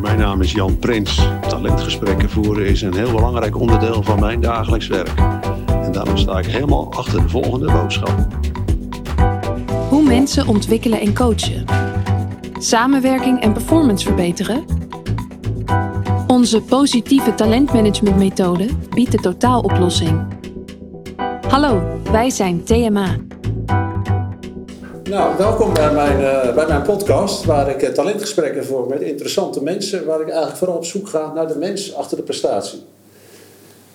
Mijn naam is Jan Prins. Talentgesprekken voeren is een heel belangrijk onderdeel van mijn dagelijks werk. En daarom sta ik helemaal achter de volgende boodschap. Mensen ontwikkelen en coachen. Samenwerking en performance verbeteren. Onze positieve talentmanagementmethode biedt de totaaloplossing. Hallo, wij zijn TMA. Nou, welkom bij mijn, eh, bij mijn podcast, waar ik eh, talentgesprekken voer met interessante mensen, waar ik eigenlijk vooral op zoek ga naar de mens achter de prestatie.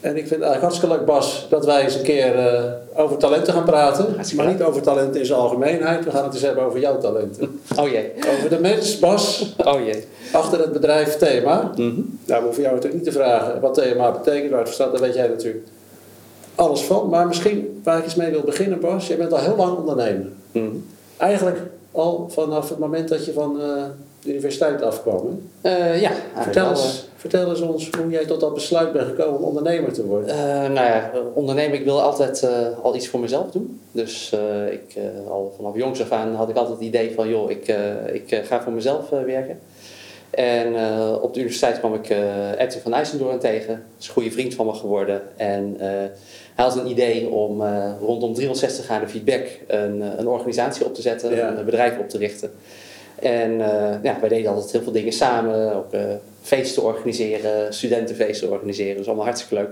En ik vind het eigenlijk hartstikke leuk, Bas, dat wij eens een keer eh, over talenten gaan praten. Hartstikke maar leuk. niet over talenten in zijn algemeenheid, we gaan het eens hebben over jouw talenten. Oh jee. over de mens, Bas, Oh jee. achter het bedrijf Thema. Mhm. Nou, we hoeven jou natuurlijk niet te vragen wat Thema betekent, waar het staat, dat weet jij natuurlijk alles van. Maar misschien waar ik eens mee wil beginnen, Bas, jij bent al heel lang ondernemer. Mhm. Eigenlijk al vanaf het moment dat je van eh, de universiteit afkwam. hè? Eh, ja. Vertel, eens, vertel eens ons hoe jij tot dat besluit bent gekomen om ondernemer te worden. eh, nou ja, ondernemen, ik wil altijd eh, al iets voor mezelf doen. Dus ik, al vanaf jongs af aan had ik altijd het idee van, joh, ik, ik ga voor mezelf werken. En op de universiteit kwam ik Edwin van IJsendoorn tegen. Dat is een goede vriend van me geworden. En hij had een idee om rondom 360 graden feedback een, een organisatie op te zetten, Ja. een bedrijf op te richten. En eh, ja, wij deden altijd heel veel dingen samen, ook eh, feesten organiseren, studentenfeesten organiseren, dus allemaal hartstikke leuk.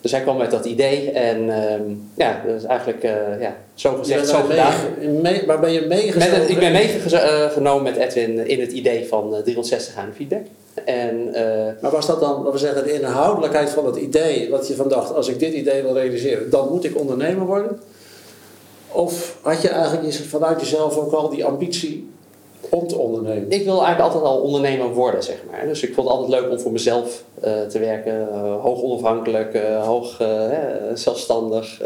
Dus hij kwam met dat idee en ehm, ja, dat is eigenlijk eh, ja, zo gezegd, zo gedaan. mee- waar ben je Met het, ik ben meegenomen met Edwin in het idee van eh, 360 graden feedback. En Maar was dat dan, laten we zeggen, de inhoudelijkheid van het idee, wat je van dacht, als ik dit idee wil realiseren, dan moet ik ondernemer worden? Of had je eigenlijk vanuit jezelf ook al die ambitie ondernemen? Ik wil eigenlijk altijd al ondernemer worden, zeg maar. Dus ik vond het altijd leuk om voor mezelf eh, te werken. eh, hoog onafhankelijk, eh, hoog zelfstandig.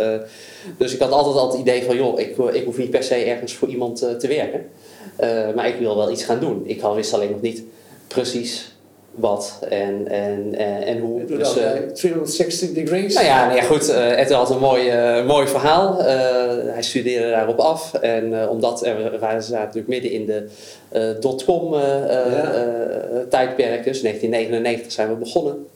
dus ik had altijd al het idee van, joh, ik, ik hoef niet per se ergens voor iemand te werken. Maar ik wil wel iets gaan doen. Ik wist alleen nog niet precies wat en, en, en, en hoe. Dus, dat eh, bij 360 degrees? nou ja, nee, goed. eh Ed had een mooi, eh, mooi verhaal. Eh, hij studeerde daarop af. En eh, omdat er, we zaten natuurlijk midden in de eh, dotcom eh, eh, Ja. eh, tijdperk. Dus 1999 zijn we begonnen.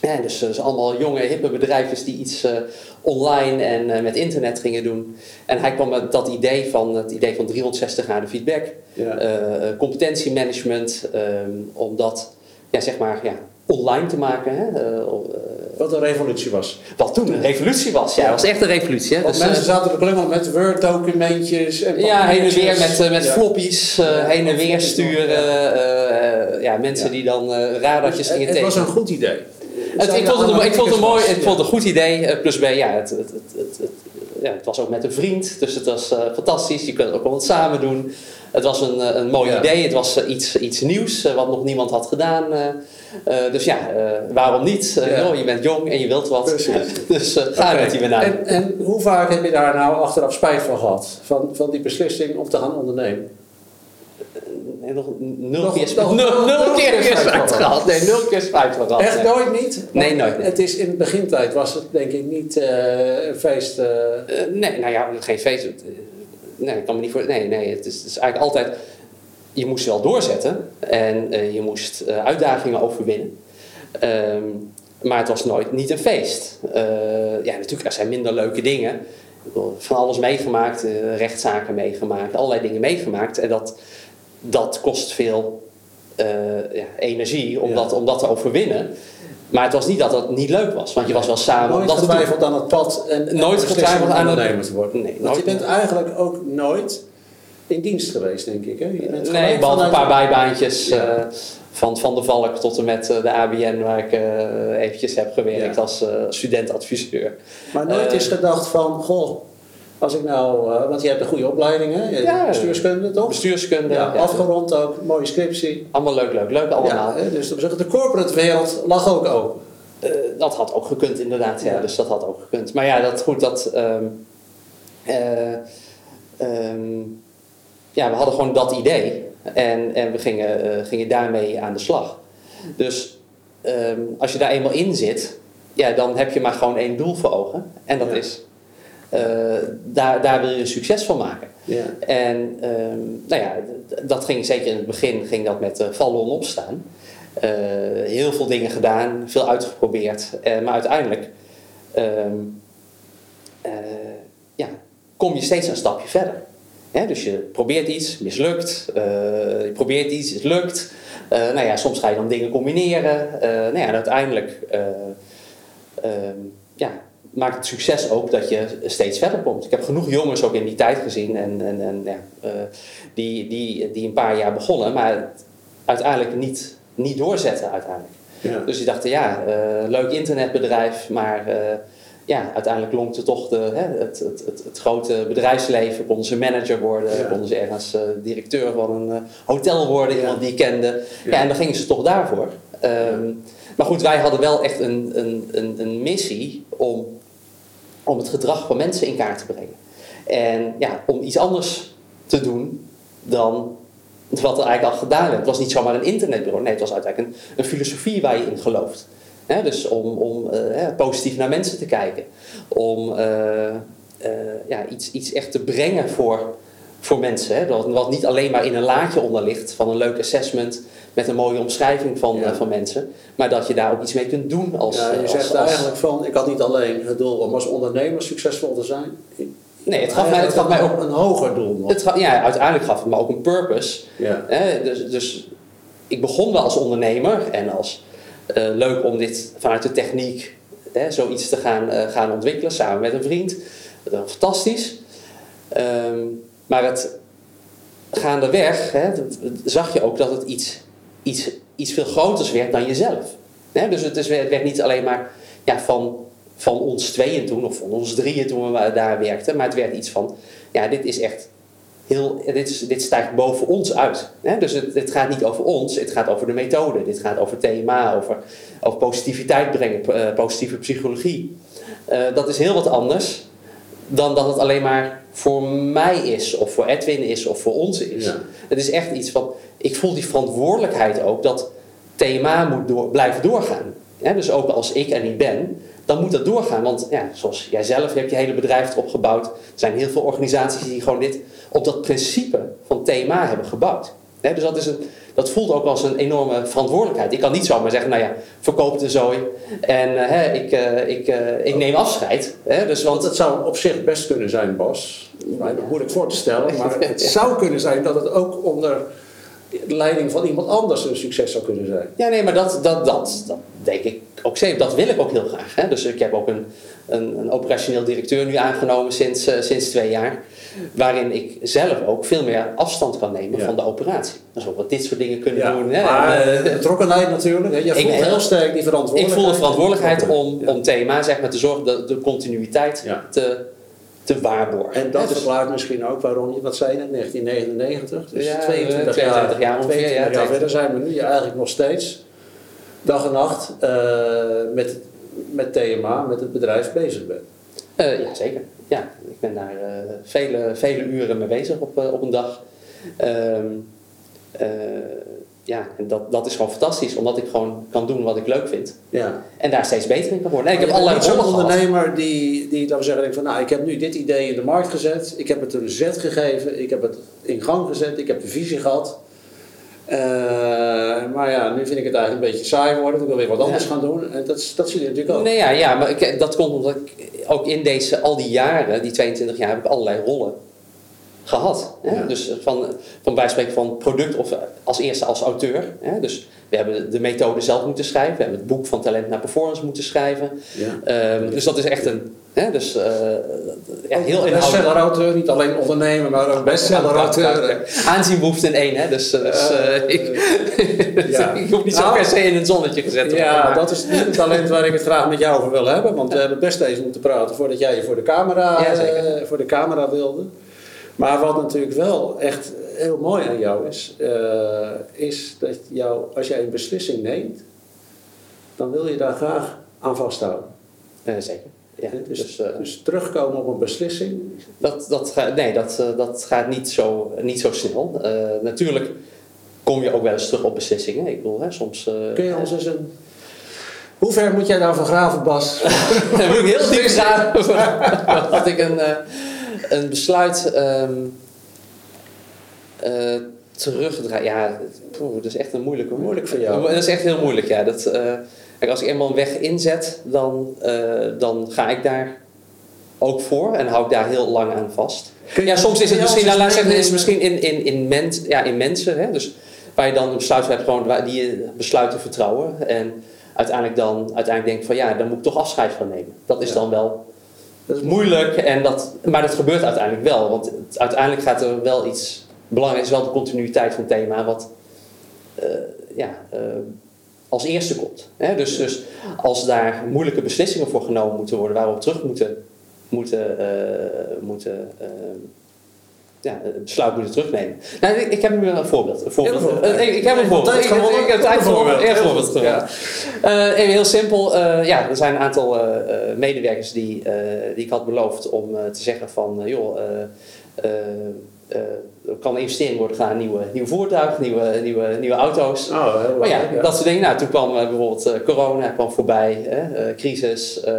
Ja, dus, dus allemaal jonge, hippe bedrijven die iets eh, online en eh, met internet gingen doen. En hij kwam met dat idee van, het idee van 360 graden feedback. Ja. eh, eh, competentiemanagement. ehm, om dat, ja, zeg maar, ja, online te maken. Hè? Eh, eh, Wat een revolutie was. wat toen een revolutie was. Ja, het was echt een revolutie. Hè? Want Dus, mensen eh, zaten er klungel met Word-documentjes. en ja, heen en weer met, met Ja. floppies, Ja, heen en weer sturen. eh, eh, ja, mensen Ja. die dan eh radartjes Het, gingen het was een goed idee. Het, ik, vond het, een- ik vond het een mooi, ik vond het een goed idee. Plus B, ja, het, het, het, het, het- ja, het was ook met een vriend, dus het was eh, fantastisch. Je kunt ook wel wat samen doen. Het was een, eh, een mooi Ja. idee, het was eh, iets, iets nieuws wat nog niemand had gedaan. dus ja, waarom niet? Ja. je bent jong en je wilt wat. Precies. dus ga Oké. met die banaan. En, en hoe vaak heb je daar nou achteraf spijt van gehad? Van, van die beslissing om te gaan ondernemen? Nee, nog nul Nog- keer, nog- nul, nul keer keer spijt gehad. Nee, nul keer spijt gehad. Echt nee. nooit niet? Nee, nooit niet. Het is in de begintijd was het denk ik niet eh, een feest. eh, Eh, nee, nou ja, geen feest. Nee, ik kan me niet voor. Nee, nee, het is, het is eigenlijk altijd. Je moest wel doorzetten en je moest uitdagingen overwinnen. Ehm, maar het was nooit niet een feest. Ja, natuurlijk, er zijn minder leuke dingen. Van alles meegemaakt, rechtszaken meegemaakt, allerlei dingen meegemaakt. En dat, dat kost veel eh, ja, energie om, Ja. dat, om dat te overwinnen. Maar het was niet dat het niet leuk was, want je was wel samen. nooit dat getwijfeld aan het pad en, en Nooit getwijfeld aan het- ondernemer te worden. Nee, Want je bent eigenlijk ook nooit in dienst geweest, denk ik. Hè? Je bent Nee, gelijk behalve een paar bijbaantjes. Ja. eh, van Van de Valk tot en met eh, de ABN, waar ik eventjes heb gewerkt Ja. als eh, studentadviseur. Maar nooit is gedacht van, goh, als ik nou, eh, want je hebt een goede opleiding, hè? Ja. bestuurskunde, toch? Bestuurskunde, Ja, ja. afgerond ook, mooie scriptie. allemaal leuk, leuk, leuk allemaal. Hè, dus de corporate wereld lag ook open. Eh, dat had ook gekund inderdaad, ja. Dus dat had ook gekund. Maar ja, dat goed, dat... ehm, eh, ehm, ja, we hadden gewoon dat idee. En, en we gingen, gingen daarmee aan de slag. Dus ehm, als je daar eenmaal in zit, ja, dan heb je maar gewoon één doel voor ogen. En dat Ja. is, daar, daar wil je succes van maken. Ja. En ehm, nou ja, dat ging zeker in het begin ging dat met eh, vallen en opstaan. Eh, heel veel dingen gedaan, veel uitgeprobeerd. Eh, maar uiteindelijk ehm, eh, ja, kom je steeds een stapje verder. Dus je probeert iets, mislukt. Eh, je probeert iets, het lukt. Eh, nou ja, soms ga je dan dingen combineren. Eh, nou ja, en uiteindelijk eh, ehm, ja, maakt het succes ook dat je steeds verder komt. Ik heb genoeg jongens ook in die tijd gezien en, en, en ja, eh, die, die, die een paar jaar begonnen, maar uiteindelijk niet, niet doorzetten uiteindelijk. Ja. Dus die dachten, ja, eh, leuk internetbedrijf, maar eh, ja, uiteindelijk lonkte toch de, hè, het, het, het, het grote bedrijfsleven. Konden ze manager worden, Ja. konden ze ergens directeur van een hotel worden, iemand die kende. Ja. Ja. en dan gingen ze toch daarvoor. Ehm, Maar goed, wij hadden wel echt een, een, een, een missie om, om het gedrag van mensen in kaart te brengen. En ja, om iets anders te doen dan wat er eigenlijk al gedaan werd. Het was niet zomaar een internetbureau. Nee, het was uiteindelijk een, een filosofie waar je in gelooft. Hè, dus om, om eh, positief naar mensen te kijken. Om eh, eh, ja, iets, iets echt te brengen voor, voor mensen. Hè, wat, wat niet alleen maar in een laadje onder ligt van een leuk assessment met een mooie omschrijving van, Ja. eh, van mensen. Maar dat je daar ook iets mee kunt doen als... Ja, je als- zegt als- eigenlijk van, ik had niet alleen het doel om als ondernemer succesvol te zijn. Nee, het gaf mij, het gaf mij ook... een hoger doel. Het, ga- ja, uiteindelijk gaf het me ook een purpose. Ja. Hè, dus, dus ik begon wel als ondernemer en als eh, leuk om dit vanuit de techniek hè, zoiets te gaan, eh, gaan ontwikkelen samen met een vriend. Dat fantastisch. Ehm, maar het gaandeweg hè, zag je ook dat het iets, iets, iets veel groters werd dan jezelf. Dus het, is, het werd niet alleen maar ja, van, van ons tweeën toen of van ons drieën toen we daar werkten, maar het werd iets van, ja, dit is echt heel, dit, is, dit stijgt boven ons uit. Hè? Dus het, het gaat niet over ons, het gaat over de methode. Dit gaat over thema, over, over positiviteit brengen, eh, positieve psychologie. Eh, dat is heel wat anders dan dat het alleen maar voor mij is, of voor Edwin is, of voor ons is. Ja. Het is echt iets van, ik voel die verantwoordelijkheid ook dat thema moet door, blijven doorgaan. Dus ook als ik er niet ben, dan moet dat doorgaan. Want ja, zoals jij zelf hebt je hele bedrijf erop gebouwd. Er zijn heel veel organisaties die gewoon dit op dat principe van thema hebben gebouwd. Dus dat, is een, dat voelt ook als een enorme verantwoordelijkheid. Ik kan niet zomaar zeggen, nou ja, verkoop de zooi en eh, hè, ik, eh, ik, eh, ik neem afscheid. Hè, dus, Want het zou op zich best kunnen zijn, Bas. Moeilijk voor te stellen. Maar het zou kunnen zijn dat het ook onder de leiding van iemand anders een succes zou kunnen zijn. Ja, nee, maar dat, dat, dat, dat denk ik ook zeker. Dat wil ik ook heel graag. Hè? Dus ik heb ook een, een, een operationeel directeur nu aangenomen sinds, eh, sinds twee jaar. Waarin ik zelf ook veel meer afstand kan nemen Ja. van de operatie. Dus ook wat dit soort dingen kunnen doen. Hè? maar betrokkenheid natuurlijk. hè. Je voelt Ik- heel sterk die ik verantwoordelijkheid. voel de verantwoordelijkheid om, Ja. om thema zeg maar, te zorgen dat de continuïteit te, te waarborgen. En dat verklaart misschien ook waarom je, wat zei je net, 1999, dus Ja, 22, 22 jaar ongeveer, 22 ja, jaar verder zijn we nu eigenlijk nog steeds dag en nacht eh, met, met TMA, met het bedrijf bezig bent. Eh, ja, zeker. Ja, ik ben daar eh, vele, vele uren mee bezig op, op een dag. Ja, en dat, dat is gewoon fantastisch, omdat ik gewoon kan doen wat ik leuk vind. Ja. En daar steeds beter in kan worden. En ik heb Je bent allerlei rollen gehad. ondernemer die, die we zeggen, van nou, ik heb nu dit idee in de markt gezet, ik heb het een zet gegeven, ik heb het in gang gezet, ik heb de visie gehad. Eh, maar ja, nu vind ik het eigenlijk een beetje saai worden, ik wil weer wat anders Ja. gaan doen. En dat, dat zie je natuurlijk ook. Nee, ja, ja, maar ik, dat komt omdat ik ook in deze, al die jaren, die 22 jaar, heb ik allerlei rollen gehad. Hè? Ja. Dus van, van bij spreken van product of als eerste als auteur. Hè? Dus we hebben de methode zelf moeten schrijven. We hebben het boek van talent naar performance moeten schrijven. Ja. Ehm, dus dat is echt een, hè? Dus, eh, ja, heel inhoudelijk. Bestseller-auteur, niet alleen ondernemer, maar ook bestseller-auteur. Aanzien behoeft in één, hè? Dus, dus eh, Eh, ik, ik hoef niet zo Nou, per se in een zonnetje gezet te worden. Ja, dat is niet het talent waar ik het graag met jou over wil hebben. Want we hebben best eens moeten praten voordat jij je voor de camera, eh, voor de camera wilde. Maar wat natuurlijk wel echt heel mooi aan jou is, eh, is dat jou, als jij een beslissing neemt, dan wil je daar graag aan vasthouden. Eh, zeker. ja, dus, dus, eh, dus terugkomen op een beslissing. dat, dat, nee, dat, eh, dat gaat niet zo, niet zo snel. Natuurlijk kom je ook wel eens terug op beslissingen. Ik bedoel, hè, soms... Kun je ons eens een... Hoe ver moet jij nou van graven, Bas? Dan moet ik heel diep gaan. dat ik een, een besluit ehm eh, terugdraai. Ja, poeh, dat is echt een moeilijke. Moeilijk voor jou. Dat is echt heel moeilijk, ja. Dat, eh, kijk, als ik eenmaal een weg inzet, dan, eh, dan ga ik daar ook voor en hou ik daar heel lang aan vast. Ja, soms is het misschien, nou, laat zeggen, is het misschien in, in, in, mens, ja, in mensen, hè? dus waar je dan een besluit hebt gewoon, waar, die je besluit te vertrouwen. En uiteindelijk dan uiteindelijk denkt van ja, dan moet ik toch afscheid van nemen. Dat is Ja. dan wel Dat is moeilijk, en dat, maar dat gebeurt uiteindelijk wel. Want uiteindelijk gaat er wel iets belangrijks, wel de continuïteit van het thema, wat eh, ja, eh, als eerste komt. Hè? Dus, dus als daar moeilijke beslissingen voor genomen moeten worden, waar we op terug moeten, moeten, eh, moeten ja, het besluit moeten terugnemen. Nou, ik, ik heb nu een voorbeeld. Een voorbeeld. Eh, ik, ik heb een voorbeeld. Ik, heb gewonnen. voorbeeld. Een voorbeeld Heel Eh, even simpel. eh, ja, er zijn een aantal eh, eh, medewerkers die, eh, die ik had beloofd om eh, te zeggen van... eh, joh, eh, eh, eh, er kan investering worden gedaan in nieuwe, nieuwe voertuigen, nieuwe, nieuwe, nieuwe auto's. Oh, Maar ja, dat soort dingen. Nou, toen kwam eh, bijvoorbeeld eh, corona kwam voorbij, eh, crisis. eh,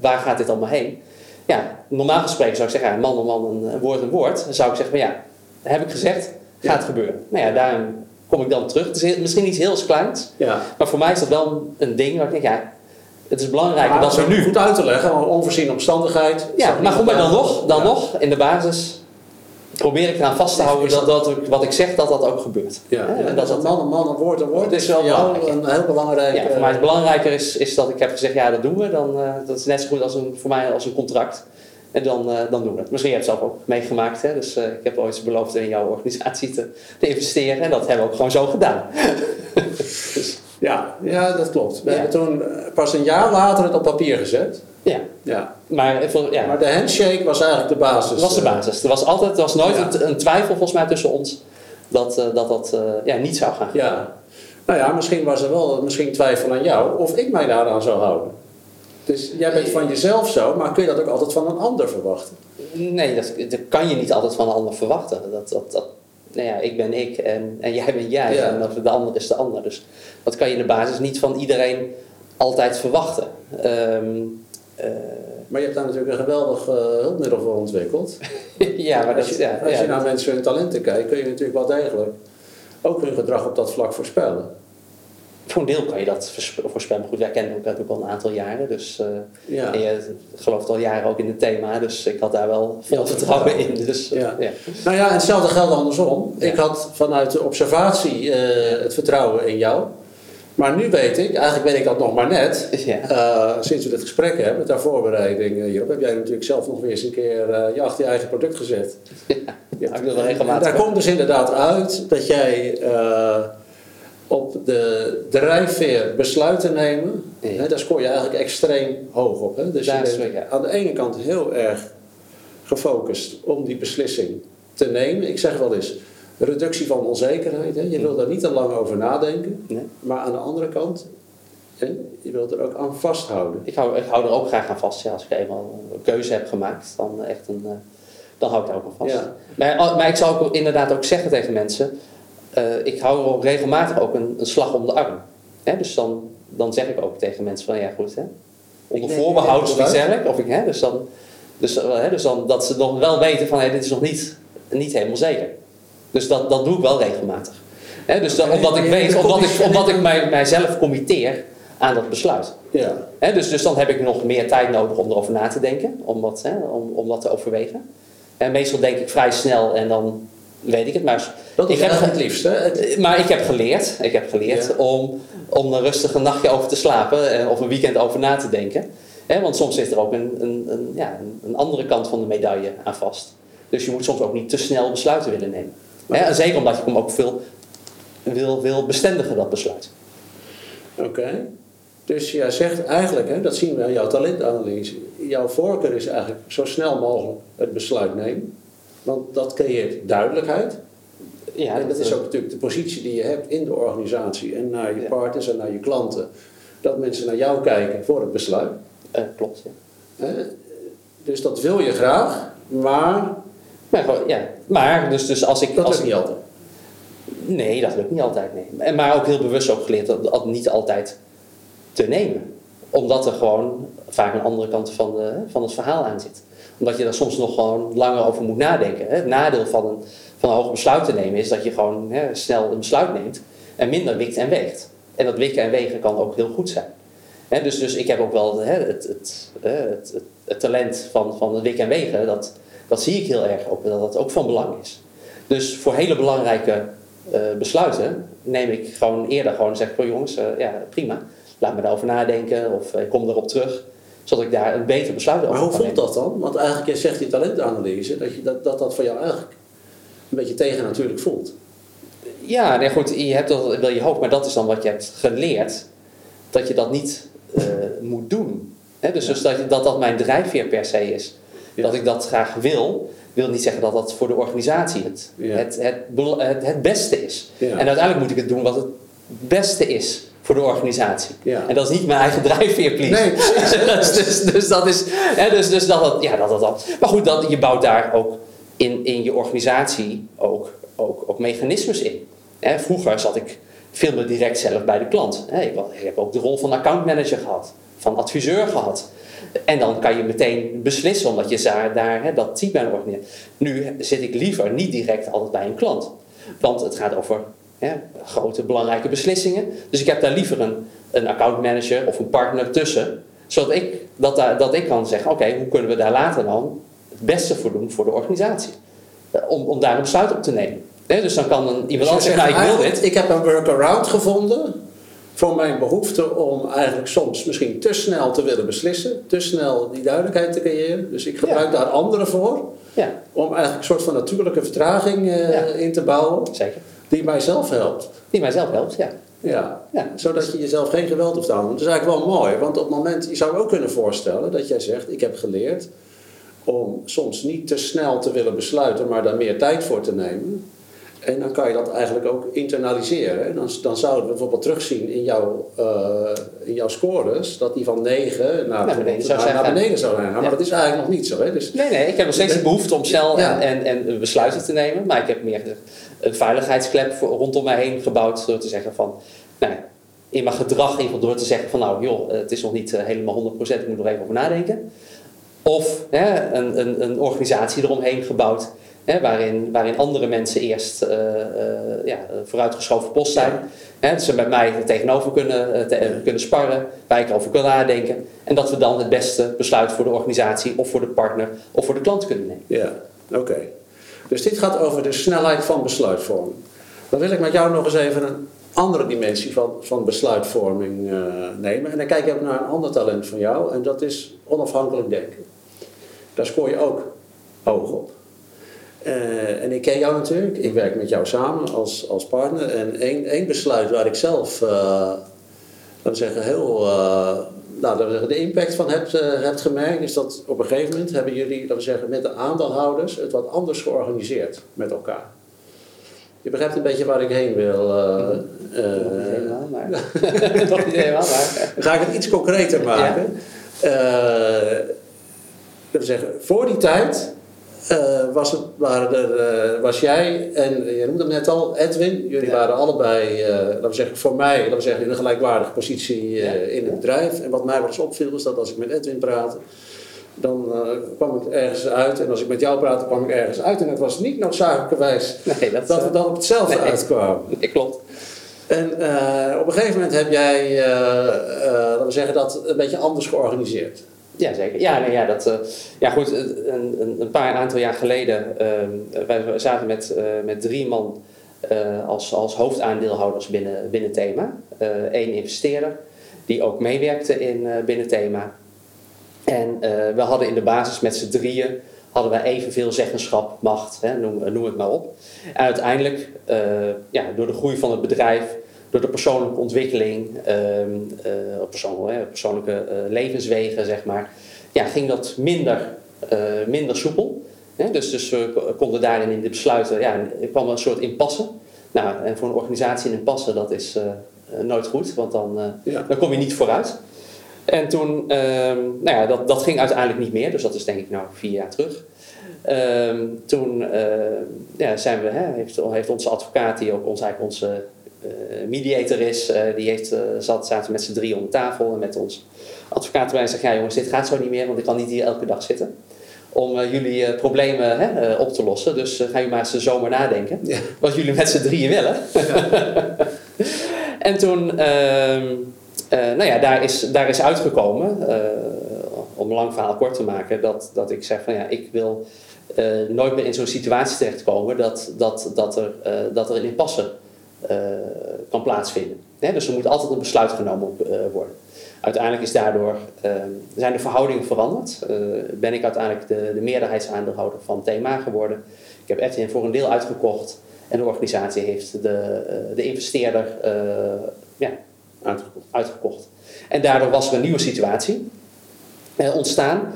waar gaat dit allemaal heen? Ja, normaal gesproken zou ik zeggen, ja, man om man, een, woord een woord. Dan zou ik zeggen, ja, dat heb ik gezegd, gaat Ja. gebeuren. Nou ja, daarom kom ik dan terug. Het is heel- misschien iets heel kleins, Ja. maar voor mij is dat wel een ding waar ik denk, ja, het is belangrijker Maar dat we zo nu... goed uit te leggen, een onvoorziene omstandigheid. Ja, maar goed, maar dan nog, dan nog, in de basis probeer ik eraan vast te houden Is dat, dat wat ik zeg, dat dat ook gebeurt. Ja, ja, en dat is een man, een man, een woord, een woord. Dat is is wel belangrijk. een heel belangrijk... Ja, voor eh, mij het belangrijker is, is dat ik heb gezegd, ja, dat doen we. Dan, eh, dat is net zo goed als een, voor mij als een contract. En dan, eh, dan doen we het. Misschien heb je het zelf ook meegemaakt. Hè? Dus eh, ik heb ooit beloofd in jouw organisatie te, te investeren. En dat hebben we ook gewoon zo gedaan. dus, ja, ja, dat klopt. We Ja. hebben toen eh, pas een jaar later het op papier gezet. Ja. Maar, ja, Maar de handshake was eigenlijk de basis. dat was de eh, basis. Er was, altijd, er was nooit Ja. een, een twijfel volgens mij tussen ons dat eh, dat, dat eh, ja, niet zou gaan. Ja. Nou ja, misschien was er wel misschien twijfel aan jou of ik mij daaraan zou houden. Dus jij bent van jezelf zo, maar kun je dat ook altijd van een ander verwachten? Nee, dat, dat kan je niet altijd van een ander verwachten. Dat, dat, dat, nou ja, ik ben ik en, en jij bent jij Ja. en de ander is de ander. Dus dat kan je in de basis niet van iedereen altijd verwachten. Ehm, eh, Maar je hebt daar natuurlijk een geweldig eh, hulpmiddel voor ontwikkeld. ja, maar als je, ja, als ja, je naar mensen hun talenten kijkt, kun je natuurlijk wel degelijk ook hun gedrag op dat vlak voorspellen. voor een deel kan je dat voorspellen. Goed, wij kennen elkaar natuurlijk al een aantal jaren. Dus, eh, Ja. En je gelooft al jaren ook in het thema. Dus ik had daar wel veel vertrouwen in. Dus, eh, Ja. ja. Nou ja, en hetzelfde geldt andersom. Ik had vanuit de observatie eh, het vertrouwen in jou. Maar nu weet ik, eigenlijk weet ik dat nog maar net, Ja. eh, sinds we dit gesprek hebben, ter voorbereiding eh, hierop, heb jij natuurlijk zelf nog weer eens een keer eh, je achter je eigen product gezet. Ja, ik doe wel regelmatig. Daar komt dus inderdaad uit dat jij eh, op de drijfveer besluiten nemen, Ja. hè, daar scoor je eigenlijk extreem hoog op. Hè? Dus Daar je bent ja. aan de ene kant heel erg gefocust om die beslissing te nemen. Ik zeg wel eens, reductie van onzekerheid. Hè? Je wil daar niet te lang over nadenken. Nee. Maar aan de andere kant, hè, je wilt er ook aan vasthouden. Ik hou, ik hou er ook graag aan vast. Ja, als ik eenmaal een keuze heb gemaakt, dan, echt een, eh, dan hou ik daar ook aan vast. Ja. Maar, oh, maar ik zou ook inderdaad ook zeggen tegen mensen: eh, ik hou er ook regelmatig ook een, een slag om de arm. Hè, dus dan, dan zeg ik ook tegen mensen: van ja, goed, hè, onder voorbehoud of iets dergelijks. Of ik, hè, dus, dan, dus, eh, hè, dus dan dat ze nog wel weten: van hey, dit is nog niet, niet helemaal zeker. Dus dat, dat doe ik wel regelmatig. Dus omdat ik weet, omdat ik, omdat ik mij, mijzelf committeer aan dat besluit. Ja. Dus, dus dan heb ik nog meer tijd nodig om erover na te denken, om dat, hè, om, om dat te overwegen. En meestal denk ik vrij snel en dan weet ik het. Maar Dat ik heb, het liefst. Hè? Maar ik heb geleerd, ik heb geleerd Ja. om, om er rustig een nachtje over te slapen en, of een weekend over na te denken. Want soms zit er ook een, een, een, ja, een andere kant van de medaille aan vast. Dus je moet soms ook niet te snel besluiten willen nemen. En zeker omdat je hem ook veel wil, wil bestendigen, dat besluit. Oké. Dus jij zegt eigenlijk, hè, dat zien we aan jouw talentanalyse, jouw voorkeur is eigenlijk zo snel mogelijk het besluit nemen. Want dat creëert duidelijkheid. Ja, en dat is ook natuurlijk de positie die je hebt in de organisatie en naar je Ja. partners en naar je klanten. Dat mensen naar jou kijken voor het besluit. eh, klopt, ja. Dus dat wil je graag, maar Maar, ja. maar dus, dus als ik... dat als lukt ik, niet altijd. Nee, dat lukt niet altijd. Nee. En- Maar ook heel bewust ook geleerd dat dat niet altijd te nemen. Omdat er gewoon vaak een andere kant van, de, van het verhaal aan zit. Omdat je daar soms nog gewoon langer over moet nadenken. Hè. Het nadeel van een, van een hoog besluit te nemen is dat je gewoon hè, snel een besluit neemt en minder wikt en weegt. En dat wikken en wegen kan ook heel goed zijn. Hè, dus, dus ik heb ook wel hè, het, het, het, het talent van, van het wikken en wegen. Dat, dat zie ik heel erg ook, dat dat ook van belang is. Dus voor hele belangrijke eh, besluiten neem ik gewoon eerder gewoon zeg "Oh, jongens, eh, ja prima, laat me daarover nadenken of eh, ik kom erop terug, zodat ik daar een beter besluit over Maar hoe voelt dat dan? Want eigenlijk, zegt die talentanalyse, dat je, dat, dat, dat voor jou eigenlijk een beetje tegennatuurlijk voelt. Ja, nee, goed, je hebt dat wel je hoofd, maar dat is dan wat je hebt geleerd, dat je dat niet moet doen. Dus dus dat dat mijn drijfveer per se is. Dat ik dat graag wil, wil niet zeggen dat dat voor de organisatie het, Ja. het, het, het, het beste is. Ja. En uiteindelijk moet ik het doen wat het beste is voor de organisatie. Ja. En dat is niet mijn eigen drijfveer, please. Nee, dus, dus, dus dat is. Hè, dus, dus dat, dat, ja, dat, dat, dat. Maar goed, dat, je bouwt daar ook in, in je organisatie ook, ook, ook mechanismes in. Hè, vroeger zat ik veel meer direct zelf bij de klant. Hè, ik heb ook de rol van accountmanager gehad, van adviseur gehad. En dan kan je meteen beslissen, omdat je daar, daar hè, dat team bij organiseert. Nu zit ik liever niet direct altijd bij een klant. Want het gaat over hè, grote, belangrijke beslissingen. Dus ik heb daar liever een, een accountmanager of een partner tussen. Zodat ik, dat, dat ik kan zeggen, oké, hoe kunnen we daar later dan het beste voor doen voor de organisatie? Eh, Om, om daar een besluit op te nemen. Dus dan kan een, iemand Dus anders zeggen, nou ik wil dit. Ik heb een workaround gevonden voor mijn behoefte om eigenlijk soms misschien te snel te willen beslissen, te snel die duidelijkheid te creëren. Dus ik gebruik daar anderen voor Ja, om eigenlijk een soort van natuurlijke vertraging eh, Ja. in te bouwen zeker. die mijzelf helpt. Die mijzelf helpt, ja. Ja. Ja. Zodat je jezelf geen geweld hoeft aan. Dat is eigenlijk wel mooi, want op het moment, je zou ook kunnen voorstellen dat jij zegt: Ik heb geleerd om soms niet te snel te willen besluiten, maar daar meer tijd voor te nemen. En dan kan je dat eigenlijk ook internaliseren. Dan, dan zouden we bijvoorbeeld terugzien in jouw, eh, in jouw scores dat die van 9 naar, Naar beneden zou naar, zijn naar gaan. beneden zou zijn. Maar Ja. dat is eigenlijk nog niet zo. Hè? Dus, Nee, nee, ik heb nog steeds de behoefte om Ja. en, en, en besluiten te nemen. Maar ik heb meer een veiligheidsklep voor, rondom mij heen gebouwd. Door te zeggen van, nou, in mijn gedrag in ieder geval door te zeggen van, nou joh, het is nog niet eh, helemaal 100%, ik moet er even over nadenken. Of hè, een, een, een organisatie eromheen gebouwd. Hè, waarin, waarin andere mensen eerst eh, eh, ja, vooruitgeschoven post zijn. Hè, dat ze met mij er tegenover kunnen, eh, te- kunnen sparren, waar ik erover kan nadenken. En dat we dan het beste besluit voor de organisatie of voor de partner of voor de klant kunnen nemen. Ja, oké. Dus dit gaat over de snelheid van besluitvorming. Dan wil ik met jou nog eens even een andere dimensie van, van besluitvorming nemen. En dan kijk ik ook naar een ander talent van jou, en dat is onafhankelijk denken. Daar scoor je ook hoog op. Eh, en ik ken jou natuurlijk, ik werk met jou samen als, als partner. En één, één besluit waar ik zelf, laten we zeggen, heel, eh, nou, we zeggen, de impact van hebt, eh, hebt gemerkt, is dat op een gegeven moment hebben jullie, laten we zeggen, met de aandeelhouders het wat anders georganiseerd met elkaar. Je begrijpt een beetje waar ik heen wil. helemaal, maar... Nog niet helemaal, maar... dan ga ik het iets concreter maken. Eh, laten we zeggen, voor die tijd eh, was, het, waren er, eh, was jij en je noemde hem net al, Edwin. Jullie Ja. waren allebei, eh, laten we zeggen, voor mij laten we zeggen, in een gelijkwaardige positie eh, Ja. in het bedrijf. En wat mij wel eens opviel is dat als ik met Edwin praatte, dan eh, kwam ik ergens uit. En als ik met jou praatte, kwam ik ergens uit. En het was niet noodzakelijkerwijs Nee, dat, dat we dan op hetzelfde Nee. uitkwamen. Nee, klopt. En eh, op een gegeven moment heb jij, eh, eh, laten we zeggen, dat een beetje anders georganiseerd. Ja, zeker. Ja, nee, ja, dat, eh, ja goed, een, een, een paar aantal jaar geleden, uh, wij zaten met, met drie man als, als hoofdaandeelhouders binnen, binnen Thema. Eén investeerder die ook meewerkte in, binnen Thema. En we hadden in de basis met z'n drieën hadden wij evenveel zeggenschap, macht, hè, noem, noem het maar op. En uiteindelijk, ja, door de groei van het bedrijf, door de persoonlijke ontwikkeling, uh, uh, persoonlijke, persoonlijke uh, levenswegen, zeg maar, ja, ging dat minder, uh, minder soepel. Hè? Dus, dus we konden daarin in de besluiten, ja, er kwam een soort impasse. Nou, en voor een organisatie in impasse, dat is nooit goed, want dan, ja. dan kom je niet vooruit. En toen, ehm, nou ja, dat, dat ging uiteindelijk niet meer, dus dat is denk ik nou vier jaar terug. Ehm, toen eh, ja, zijn we, hè, heeft, heeft onze advocaat, die ook ons, eigenlijk onze eh, mediator is, eh, die heeft, zat, zaten met z'n drie om de tafel en met ons advocaat erbij en zegt, ja jongens, dit gaat zo niet meer, want ik kan niet hier elke dag zitten om jullie problemen hè, op te lossen. Dus ga je maar eens de zomer nadenken. Wat jullie met z'n drieën willen. Ja. en toen, ehm, nou ja, daar is, daar is uitgekomen, om een lang verhaal kort te maken, dat, dat ik zeg van ja, ik wil nooit meer in zo'n situatie terechtkomen dat, dat, dat, er, dat er een impasse kan plaatsvinden. dus er moet altijd een besluit genomen worden. Uiteindelijk is daardoor, zijn de verhoudingen veranderd. ben ik uiteindelijk de, de meerderheidsaandeelhouder van TMA geworden. Ik heb Etienne voor een deel uitgekocht en de organisatie heeft de, de investeerder ja, uitgekocht. En daardoor was er een nieuwe situatie ontstaan.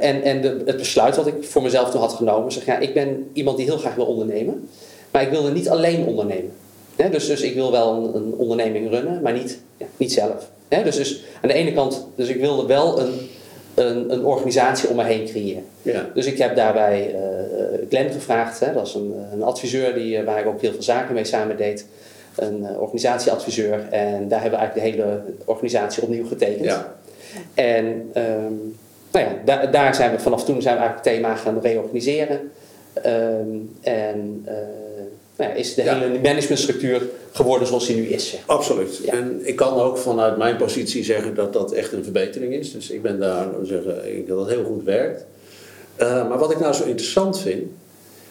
En en de, het besluit wat ik voor mezelf toen had genomen, zeg ja, ik ben iemand die heel graag wil ondernemen, maar ik wilde niet alleen ondernemen. Dus, dus ik wil wel een, een onderneming runnen, maar niet, ja, niet zelf. dus, dus aan de ene kant, dus ik wilde wel een, een, een organisatie om me heen creëren. Ja. Dus ik heb daarbij uh, Glenn gevraagd, hè, dat is een, een adviseur die, waar ik ook heel veel zaken mee samen deed. Een organisatieadviseur. En daar hebben we eigenlijk de hele organisatie opnieuw getekend. Ja. En ehm, nou ja, daar zijn we vanaf toen zijn we eigenlijk het thema gaan reorganiseren. Ehm, en uh, is de hele managementstructuur geworden zoals die nu is. Zeg. Absoluut. En ik kan ook vanuit mijn positie zeggen dat dat echt een verbetering is. Dus ik ben daar, zeggen, dat het heel goed werkt. Uh, maar wat ik nou zo interessant vind,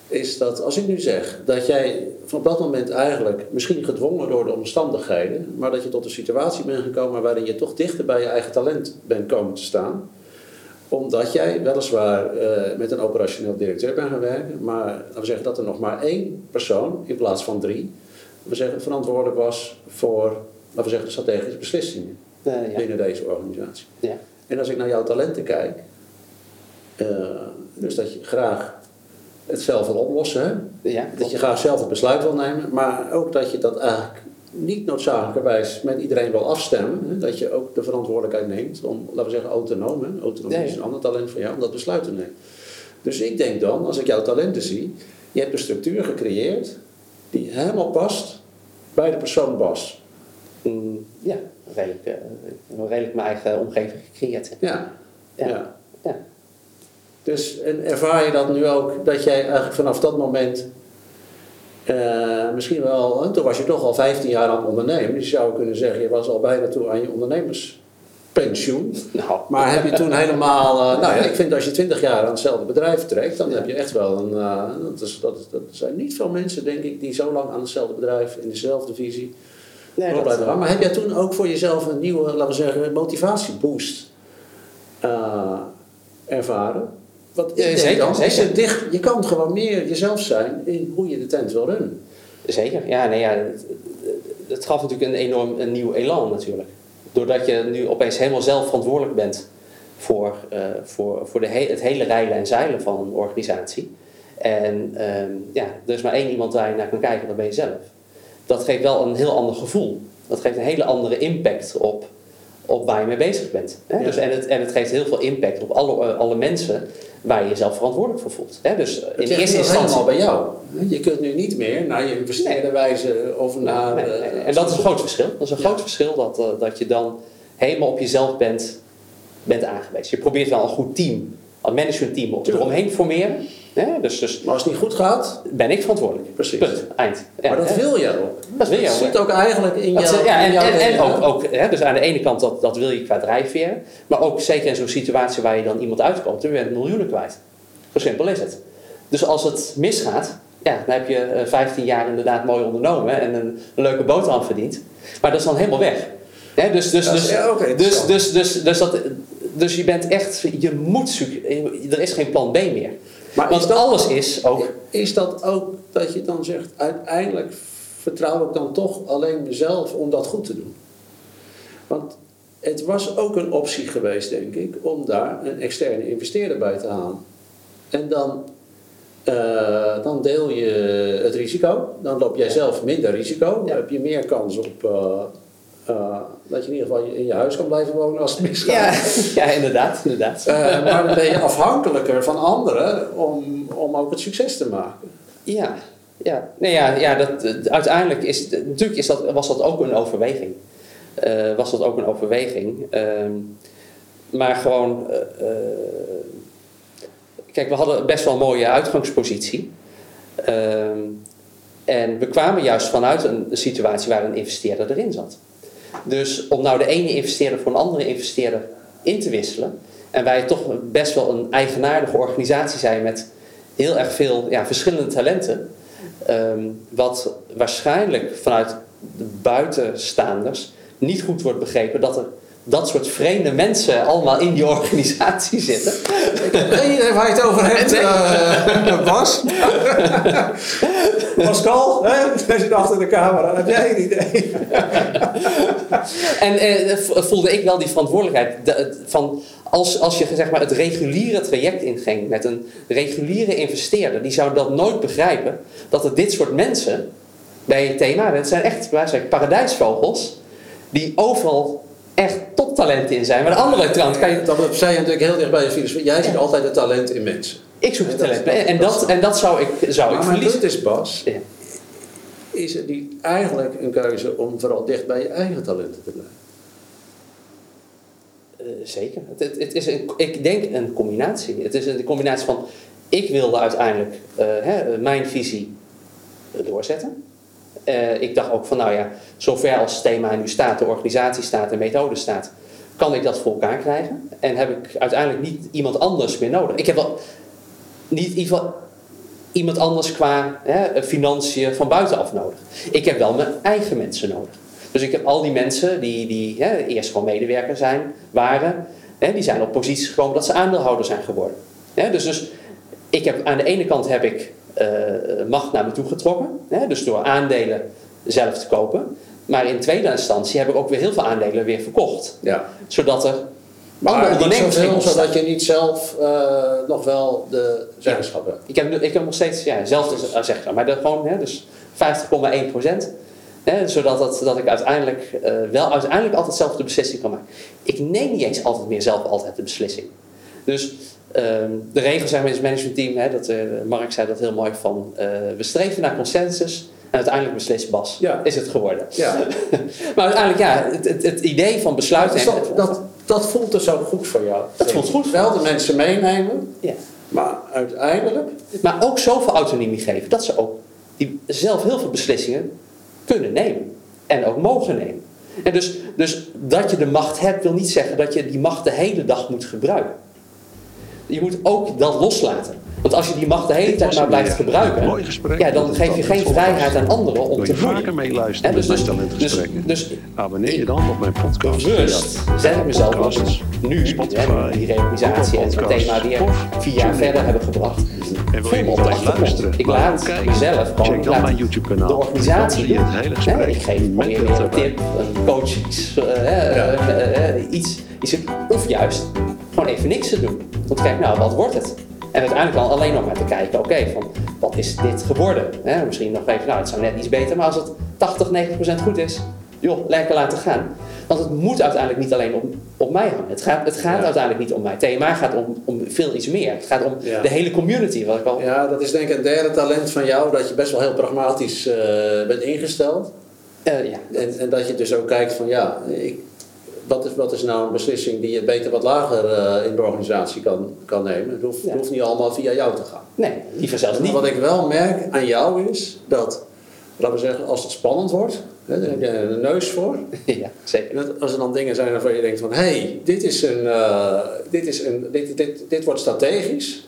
is dat als ik nu zeg dat jij van dat moment eigenlijk misschien gedwongen door de omstandigheden, maar dat je tot een situatie bent gekomen waarin je toch dichter bij je eigen talent bent komen te staan, omdat jij weliswaar uh, met een operationeel directeur bent gaan werken, maar laten we zeggen dat er nog maar één persoon in plaats van drie, we zeggen, verantwoordelijk was voor, laten we zeggen, strategische beslissingen uh, ja. binnen deze organisatie. Ja. En als ik naar jouw talenten kijk, uh, dus dat je graag het zelf wil oplossen. Ja, dat je graag zelf het besluit wil nemen, maar ook dat je dat eigenlijk niet noodzakelijkerwijs met iedereen wil afstemmen. Hè? Dat je ook de verantwoordelijkheid neemt om, laten we zeggen, autonoom. Hè? Autonomie is een ander talent van jou om dat besluit te nemen. Dus ik denk dan, als ik jouw talenten zie, je hebt een structuur gecreëerd die helemaal past bij de persoon Bas. Mm, ja, redelijk, uh, redelijk mijn eigen omgeving gecreëerd. ja. ja. ja. Dus en ervaar je dat nu ook, dat jij eigenlijk vanaf dat moment, uh, misschien wel, toen was je toch al 15 jaar aan het ondernemen. Dus je zou kunnen zeggen, je was al bijna toe aan je ondernemerspensioen. Nou. Maar heb je toen helemaal, uh, nou ja, ik vind als je 20 jaar aan hetzelfde bedrijf trekt, dan heb je echt wel een, uh, dat, is, dat, zijn niet veel mensen denk ik die zo lang aan hetzelfde bedrijf, in dezelfde visie, nee, dat, Maar heb jij toen ook voor jezelf een nieuwe, laten we zeggen, motivatieboost ervaren? Wat ik zeker, dan, zeker. Dicht, je kan gewoon meer jezelf zijn in hoe je de tent wil runnen. Zeker, ja. Nee, ja het, het gaf natuurlijk een enorm een nieuw elan natuurlijk. Doordat je nu opeens helemaal zelf verantwoordelijk bent voor, uh, voor, voor de he het hele rijden en zeilen van een organisatie. En uh, ja, er is maar één iemand waar je naar kan kijken, dat ben je zelf. Dat geeft wel een heel ander gevoel. Dat geeft een hele andere impact op, op waar je mee bezig bent. Hè? Dus, en, het, en het geeft heel veel impact op alle, alle mensen waar je jezelf verantwoordelijk voor voelt. Hè? Dus in de eerste instantie. bij jou. Je kunt nu niet meer naar je investeerder wijzen of naar. Nee, en dat is een groot verschil. Dat is een groot verschil dat, uh, dat je dan helemaal op jezelf bent, bent aangewezen. Je probeert wel een goed team, een managementteam eromheen te formeren. Ja, dus, dus, maar als het niet goed gaat, ben ik verantwoordelijk. Precies. Punt. Eind. Ja, maar dat wil je ook. Dat wil je ook. zit ook eigenlijk in jouw. Ja, en, en, en, ook, ook hè, dus aan de ene kant dat, dat wil je qua drijfveer, maar ook zeker in zo'n situatie waar je dan iemand uitkomt, dan ben je miljoenen kwijt. Zo simpel is het. Dus als het misgaat, ja, dan heb je 15 eh, jaar inderdaad mooi ondernomen en een, een leuke boterham verdiend. Maar dat is dan helemaal weg. dus, dus, dus, dus, dus, dus, dus, dat, dus je bent echt, je moet er is geen plan B meer. Maar Want dat, alles is ook. Is dat ook dat je dan zegt, uiteindelijk vertrouw ik dan toch alleen mezelf om dat goed te doen? Want het was ook een optie geweest, denk ik, om daar een externe investeerder bij te halen. En dan, uh, dan deel je het risico. Dan loop jij zelf minder risico. Dan heb je meer kans op, uh, uh, Dat je in ieder geval in je huis kan blijven wonen als het misgaat. Ja, ja inderdaad. inderdaad. Uh, maar dan ben je afhankelijker van anderen om, om ook het succes te maken. Ja, ja. Nee, ja, ja dat, uiteindelijk is, natuurlijk is dat, was dat ook een overweging. Uh, was dat ook een overweging. Uh, maar gewoon, kijk, we hadden best wel een mooie uitgangspositie. Ehm, en we kwamen juist vanuit een situatie waar een investeerder erin zat. Dus om nou de ene investeerder voor een andere investeerder in te wisselen. En wij toch best wel een eigenaardige organisatie zijn met heel erg veel ja, verschillende talenten. Um, wat waarschijnlijk vanuit de buitenstaanders niet goed wordt begrepen dat er dat soort vreemde mensen allemaal in die organisatie zitten. Ik heb geen idee waar je het over hebt, uh, Bas. Pascal, hè? zit achter de camera. Heb jij een idee? en eh, voelde ik wel die verantwoordelijkheid de, van als, als je zeg maar, het reguliere traject inging met een reguliere investeerder, die zou dat nooit begrijpen dat er dit soort mensen bij het thema, het zijn echt paradijsvogels, die overal echt toptalenten in zijn. Maar de andere kant kan je... Dat zei je natuurlijk heel dicht bij je filosofie. Jij ziet altijd het talent in mensen. Ik zoek het talent. en, dat, en dat zou ik, zou maar ik verliezen. Maar is Bas, ja. Is het niet eigenlijk een keuze om vooral dicht bij je eigen talenten te blijven? Uh, zeker. Het, het, is een, ik denk een combinatie. Het is een combinatie van... Ik wilde uiteindelijk uh, hè, mijn visie doorzetten. Uh, ik dacht ook van, nou ja, zover als het thema nu staat, de organisatie staat, de methode staat, kan ik dat voor elkaar krijgen. En heb ik uiteindelijk niet iemand anders meer nodig. Ik heb wel niet in ieder geval iemand anders qua hè, financiën van buitenaf nodig. Ik heb wel mijn eigen mensen nodig. Dus ik heb al die mensen die, die hè, eerst gewoon medewerker zijn, waren, hè, die zijn op posities gekomen dat ze aandeelhouder zijn geworden. dus, dus ik heb, aan de ene kant heb ik uh, macht naar me toe getrokken. Hè, dus door aandelen zelf te kopen. Maar in tweede instantie heb ik ook weer heel veel aandelen weer verkocht. Ja. Zodat er maar zoveel, zodat je niet zelf uh, nog wel de zeggenschap hebt. Ik heb, ik heb nog steeds ja, zelf de zeggenschap. Maar dat gewoon, hè, dus 50,1 procent. Hè, zodat dat, dat ik uiteindelijk uh, wel uiteindelijk altijd zelf de beslissing kan maken. Ik neem niet eens altijd meer zelf altijd de beslissing. Dus Um, de regels zijn met het managementteam, hè, dat, uh, Mark zei dat heel mooi van, uh, we streven naar consensus en uiteindelijk beslist Bas. Ja. Is het geworden. Ja. maar uiteindelijk, ja, het, het, het idee van besluiten... Dat, dat, dat, voelt dus ook goed voor jou. Dat voelt goed. Wel de mensen meenemen, ja. maar uiteindelijk... Maar ook zoveel autonomie geven, dat ze ook die zelf heel veel beslissingen kunnen nemen. En ook mogen nemen. En dus, dus dat je de macht hebt, wil niet zeggen dat je die macht de hele dag moet gebruiken je moet ook dat loslaten. Want als je die macht de hele tijd maar blijft gebruiken, ja, dan geef je geen vrijheid aan anderen om te doen. vaker meeluisteren dus, dus, dus, dus, abonneer je dan op mijn podcast. Bewust zet ik mezelf op nu, Spotify, die reorganisatie en het thema weer vier jaar verder hebben gebracht. En wil je luisteren, ik laat mezelf gewoon check dan mijn YouTube kanaal. De organisatie het hele gesprek. ik geef meer een tip, een coach, iets, iets, iets, of juist gewoon even niks te doen. Te kijken, nou, wat wordt het? En uiteindelijk dan alleen nog maar te kijken, oké, van wat is dit geworden? misschien nog even, nou, het zou net iets beter, maar als het 80, 90% goed is, joh, lekker laten gaan. Want het moet uiteindelijk niet alleen op, op mij hangen. Het gaat, het gaat uiteindelijk niet om mij. TMA gaat om, om veel iets meer. Het gaat om de hele community. Wat ik al... Ja, dat is denk ik een derde talent van jou, dat je best wel heel pragmatisch uh, bent ingesteld. Uh, ja. En, en dat je dus ook kijkt van ja, ik, wat is, wat is nou een beslissing die je beter wat lager uh, in de organisatie kan, kan nemen? Het hoeft, hoeft, niet allemaal via jou te gaan. Nee, liever zelfs niet. Wat ik wel merk aan jou is dat, laten we zeggen, als het spannend wordt, hè, dan heb je een neus voor. Ja, zeker. Dat, als er dan dingen zijn waarvan je denkt van, hé, hey, dit, is een, uh, dit, is een, dit, dit, dit wordt strategisch,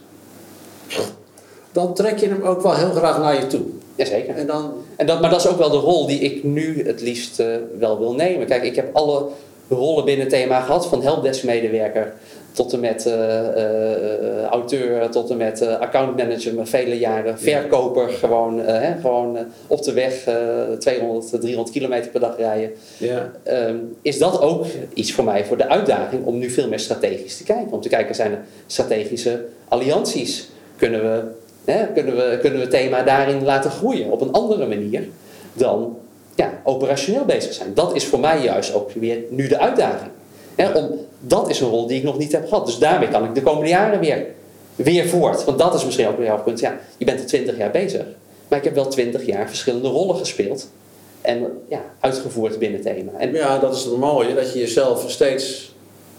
dan trek je hem ook wel heel graag naar je toe. Jazeker. En dan... en dat, maar dat is ook wel de rol die ik nu het liefst uh, wel wil nemen. Kijk, ik heb alle rollen binnen het thema gehad, van helpdesk-medewerker tot en met uh, uh, auteur, tot en met uh, accountmanager met vele jaren, verkoper, gewoon, hè, gewoon op de weg 200, 300 kilometer per dag rijden. Ja. Um, is dat ook iets voor mij, voor de uitdaging om nu veel meer strategisch te kijken? Om te kijken, zijn er strategische allianties? Kunnen we, hè, kunnen we, kunnen we het thema daarin laten groeien op een andere manier dan ja, operationeel bezig zijn. Dat is voor mij juist ook weer nu de uitdaging. Om, dat is een rol die ik nog niet heb gehad. Dus daarmee kan ik de komende jaren weer, weer voort. Want dat is misschien ook weer jouw punt. Ja, je bent er twintig jaar bezig. Maar ik heb wel twintig jaar verschillende rollen gespeeld. En ja, uitgevoerd binnen thema. En Ja, dat is het mooie, dat je jezelf steeds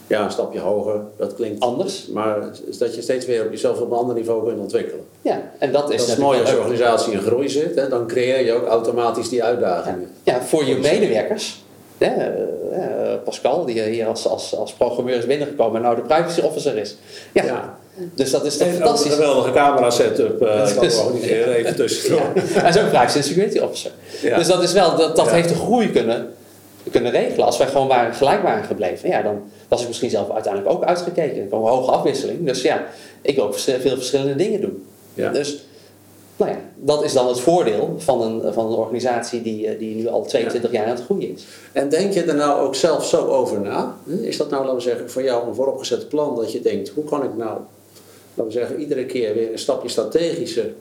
ja, een stapje hoger, dat klinkt anders. maar dat je steeds weer op jezelf op een ander niveau kunt ontwikkelen. Ja, en dat is, Dat is mooi als je organisatie in groei zit, hè, dan creëer je ook automatisch die uitdagingen. Ja, voor je medewerkers. Hè, eh, Pascal, die hier als, als, als programmeur is binnengekomen en nou de privacy officer is. Ja, Ja. dus dat is toch ook een fantastisch. geweldige camera setup, eh dat Dus- we organiseren, even tussendoor. Ja, hij is ook privacy en security officer. Ja. Dus dat is wel, dat, dat Ja. heeft de groei kunnen, kunnen regelen. Als wij gewoon waren, gelijk waren gebleven, ja, dan was ik misschien zelf uiteindelijk ook uitgekeken. Er kwam een hoge afwisseling. Dus ja, ik wil ook veel verschillende dingen doen. Ja. Dus nou ja, dat is dan het voordeel van een, van een organisatie die, eh, die nu al 22 jaar aan het groeien is. En denk je er nou ook zelf zo over na? Is dat nou, laten we zeggen, voor jou een vooropgezet plan dat je denkt, hoe kan ik nou, laten we zeggen, iedere keer weer een stapje strategischer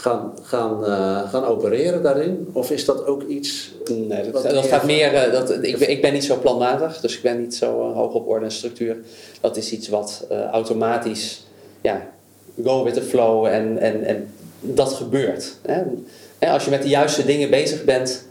gaan, gaan, eh, gaan opereren daarin? Of is dat ook iets... Nee, dat, dat gaat meer. eh, dat, ik, ben- ik ben niet zo planmatig, dus ik ben niet zo eh, hoog op orde en structuur. Dat is iets wat automatisch, ja, go with the flow en, en, en dat gebeurt. Hè. Hè, als je met de juiste dingen bezig bent,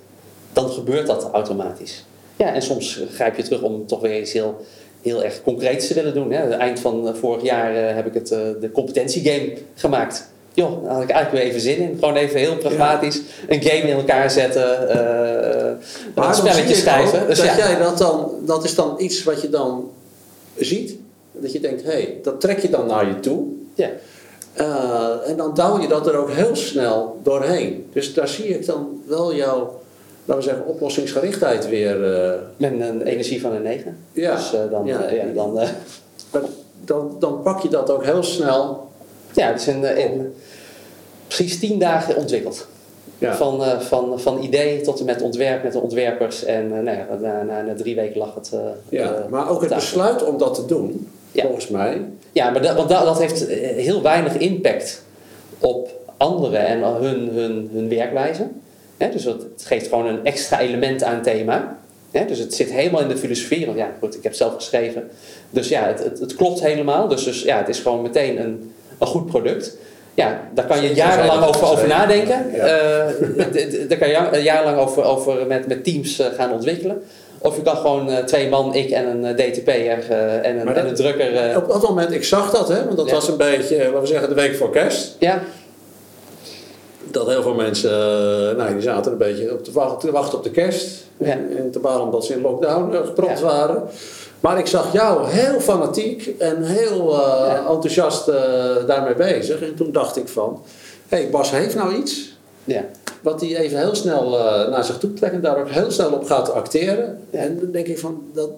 dan gebeurt dat automatisch. Ja, en soms grijp je terug om toch weer iets heel, heel erg concreets te willen doen. Hè. Eind van vorig jaar heb ik het, eh, de competentiegame gemaakt. Joh, daar had ik eigenlijk weer even zin in. Gewoon even heel pragmatisch een game in elkaar zetten, eh een spelletje schrijven. Dus dat jij dat dan, dat is dan iets wat je dan ziet. Dat je denkt, hé, hey, dat trek je dan naar je toe. ja. Eh, en dan douw je dat er ook heel snel doorheen. Dus daar zie ik dan wel jouw, laten we zeggen, oplossingsgerichtheid weer. eh, met een energie van een 9. Ja. Dus dan, Ja. ja, dan, dan, dan pak je dat ook heel snel. Ja, het is in, eh, in precies 10 dagen ontwikkeld. Ja. Van, eh, van, van idee tot en met ontwerp met de ontwerpers. En eh, nou ja, na, na, na drie weken lag het. Ja, maar ook het besluit om dat te doen, Ja. volgens mij. Ja, maar dat, want dat, dat heeft heel weinig impact op anderen en hun, hun, hun werkwijze. Dus het het geeft gewoon een extra element aan het thema. Dus het zit helemaal in de filosofie. Want ja, goed, ik heb zelf geschreven. Dus ja, het, het, het klopt helemaal. Dus, dus ja, het is gewoon meteen een, een goed product. Ja, daar kan je jarenlang over, over nadenken. Ja. Eh, daar kan je ja- jarenlang over, over met, met teams eh, gaan ontwikkelen. Of je kan gewoon eh, twee man, ik en een DTP'er en, een, en een drukker. Op dat moment, ik zag dat, hè, want dat Ja. was een beetje, laten we zeggen, de week voor kerst. ja, Dat heel veel mensen, nou, die zaten een beetje op te wachten, te wachten op de kerst. Ja. En, en te balen omdat ze in lockdown gepropt Ja. waren. Maar ik zag jou heel fanatiek en heel eh, Ja. enthousiast eh, daarmee bezig. En toen dacht ik van, hé, hey, Bas heeft nou iets ja. wat hij even heel snel eh, naar zich toe trekt en daar ook heel snel op gaat acteren. Ja. En dan denk ik van, dat,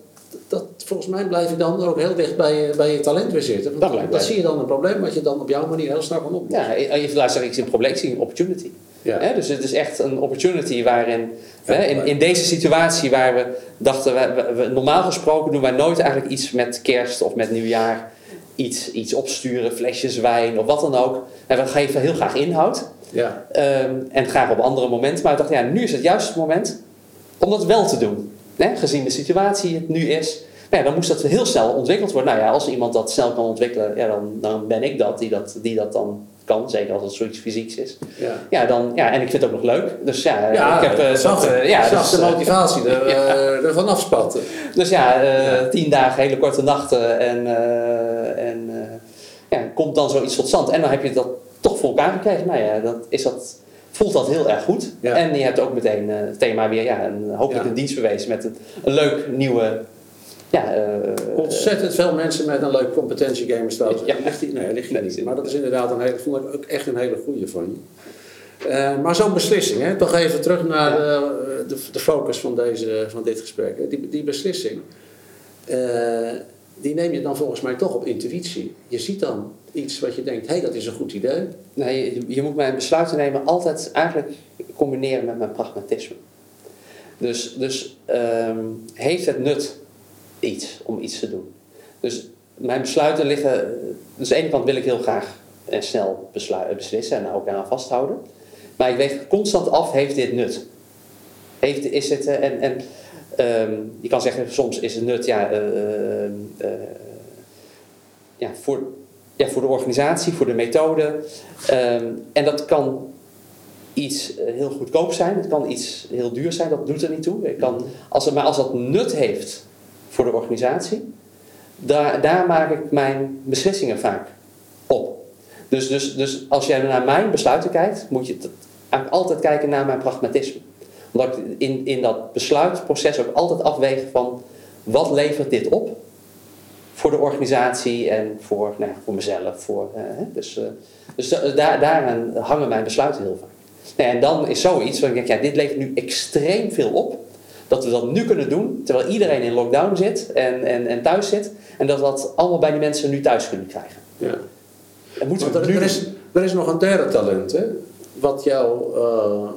dat, volgens mij blijf je dan ook heel dicht bij je, bij je talent weer zitten. Dat Want dat bij. zie je dan een probleem wat je dan op jouw manier heel snel kan oplossen. Ja, even luisteren, ik zie een probleem, ik zie een opportunity. Ja. Hè, dus het is echt een opportunity waarin, Ja, hè, in, in deze situatie waar we dachten, we, normaal gesproken doen wij nooit eigenlijk iets met kerst of met nieuwjaar, iets, iets opsturen, flesjes wijn of wat dan ook. En we geven heel graag inhoud Ja. ehm, en graag op andere momenten. Maar we dachten, ja, nu is het juist het moment om dat wel te doen. Hè, gezien de situatie het nu is. Nou ja, dan moest dat heel snel ontwikkeld worden. Nou ja, als iemand dat snel kan ontwikkelen, ja, dan, dan ben ik dat die, dat die dat dan kan. Zeker als het zoiets fysieks is. Ja. Ja, dan, ja, en ik vind het ook nog leuk. Dus ja, Ja, ik heb, eh, dat, eh, ja, dus, de eh, motivatie er, Ja. ervan afspatten. dus ja, Ja. tien dagen, hele korte nachten en, en ja, komt dan zoiets tot stand. En dan heb je dat toch voor elkaar gekregen. Nou ja, dat is dat, voelt dat heel erg goed. En je hebt ook meteen het thema weer, ja, een, hopelijk een dienst bewezen met een, een leuk nieuwe... Ja, eh, Ontzettend veel mensen met een leuk competentiegame staat. Ja. Ligt die, nee, ligt die niet. Maar dat is inderdaad een hele, vond ik ook echt een hele goede van je. Eh, maar zo'n beslissing, hè, toch even terug naar de, de, de focus van, deze, van dit gesprek. hè. Die, die beslissing, eh, die neem je dan volgens mij toch op intuïtie. Je ziet dan iets wat je denkt, hé, hey, dat is een goed idee. Nee, je, je moet mijn besluiten nemen altijd eigenlijk combineren met mijn pragmatisme. Dus, dus ehm, heeft het nut iets om iets te doen? Dus mijn besluiten liggen. Dus aan de ene kant wil ik heel graag en snel beslu- beslissen en ook aan vasthouden. Maar ik weeg constant af, heeft dit nut? heeft, is het, eh, en, en ehm, je kan zeggen, soms is het nut ja, eh, eh, ja, voor, ja, voor de organisatie, voor de methode. Ehm, en dat kan iets heel goedkoop zijn, het kan iets heel duur zijn, dat doet er niet toe. Ik kan, als het, maar als dat nut heeft voor de organisatie, daar, daar maak ik mijn beslissingen vaak op. Dus, dus, dus als jij naar mijn besluiten kijkt, moet je altijd kijken naar mijn pragmatisme. Omdat ik in, in dat besluitproces ook altijd afwegen van wat levert dit op voor de organisatie en voor, nou, voor mezelf. Voor, uh, dus uh, dus daar, daaraan hangen mijn besluiten heel vaak. Nou, en dan is zoiets waar ik denk, ja, dit levert nu extreem veel op. Dat we dat nu kunnen doen, terwijl iedereen in lockdown zit en, en, en thuis zit. En dat we dat allemaal bij die mensen nu thuis kunnen krijgen. Ja. En moeten we er, er, is, er is nog een derde talent, hè? wat jouw uh,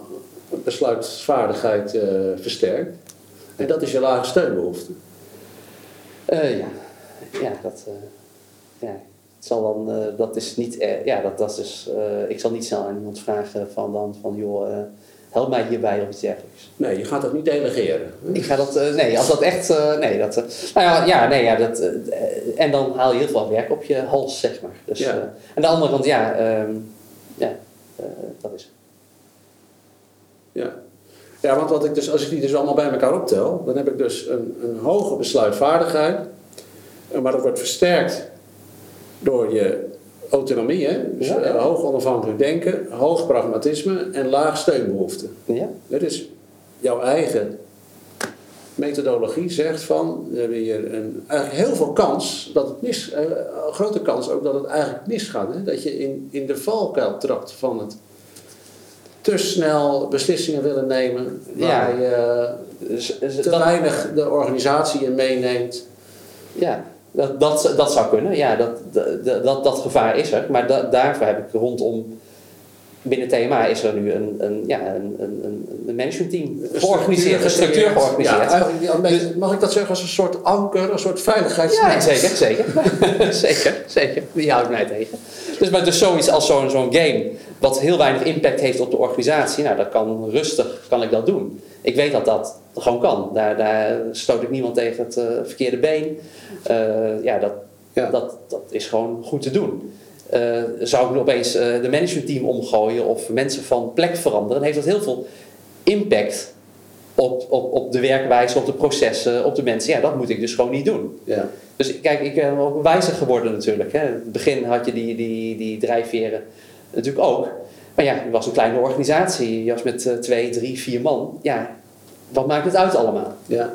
besluitvaardigheid uh, versterkt. En dat is je lage steunbehoefte. Uh, ja. ja, dat, ja, het zal dan, dat is niet, ja, dat, dat is, ik zal niet snel aan iemand vragen van dan van joh, help mij hierbij of iets dergelijks. Nee, je gaat dat niet delegeren. Ik ga dat, uh, nee, als dat echt, uh, nee, dat, uh, nou ja, ja, nee, ja, dat, en dan haal je heel veel werk op je hals, zeg maar. Dus, ja. aan de andere kant, ja, um, ja dat is Ja. Ja, want wat ik dus, als ik die dus allemaal bij elkaar optel, dan heb ik dus een, een hoge besluitvaardigheid, maar dat wordt versterkt door je autonomie, hè? Dus ja, ja. hoog onafhankelijk denken, hoog pragmatisme en laag steunbehoefte. Ja. Dat is jouw eigen methodologie zegt van, we hebben hier een, eigenlijk heel veel kans dat het mis, een grote kans ook dat het eigenlijk misgaat. Hè? Dat je in, in de valkuil trapt van het te snel beslissingen willen nemen, waar ja. je dus, dus te dat, weinig de organisatie in meeneemt. Ja, dat, dat, dat zou kunnen, ja, dat, dat, dat, gevaar is er. Maar da, daarvoor heb ik rondom, binnen TMA is er nu een, een, ja, een, een, een managementteam georganiseerd, een structuur georganiseerd. Ja, dus, mag ik dat zeggen als een soort anker, een soort veiligheidsnet? Ja, zeker, zeker. zeker, zeker. Die houdt mij tegen. Dus, maar dus zoiets als zo'n zo'n game, wat heel weinig impact heeft op de organisatie, nou, dat kan rustig, kan ik dat doen. Ik weet dat dat gewoon kan. Daar, daar stoot ik niemand tegen het uh, verkeerde been. Uh, ja, dat, ja. Dat, dat is gewoon goed te doen. Uh, zou ik nu opeens de managementteam omgooien of mensen van plek veranderen, dan heeft dat heel veel impact op, op, op de werkwijze, op de processen, op de mensen. Ja, dat moet ik dus gewoon niet doen. Ja. Dus kijk, ik ben ook wijzer geworden natuurlijk. Hè. In het begin had je die, die, die drijfveren natuurlijk ook. Maar ja, je was een kleine organisatie. Je was met uh, twee, drie, vier man. Ja, wat maakt het uit allemaal? Ja.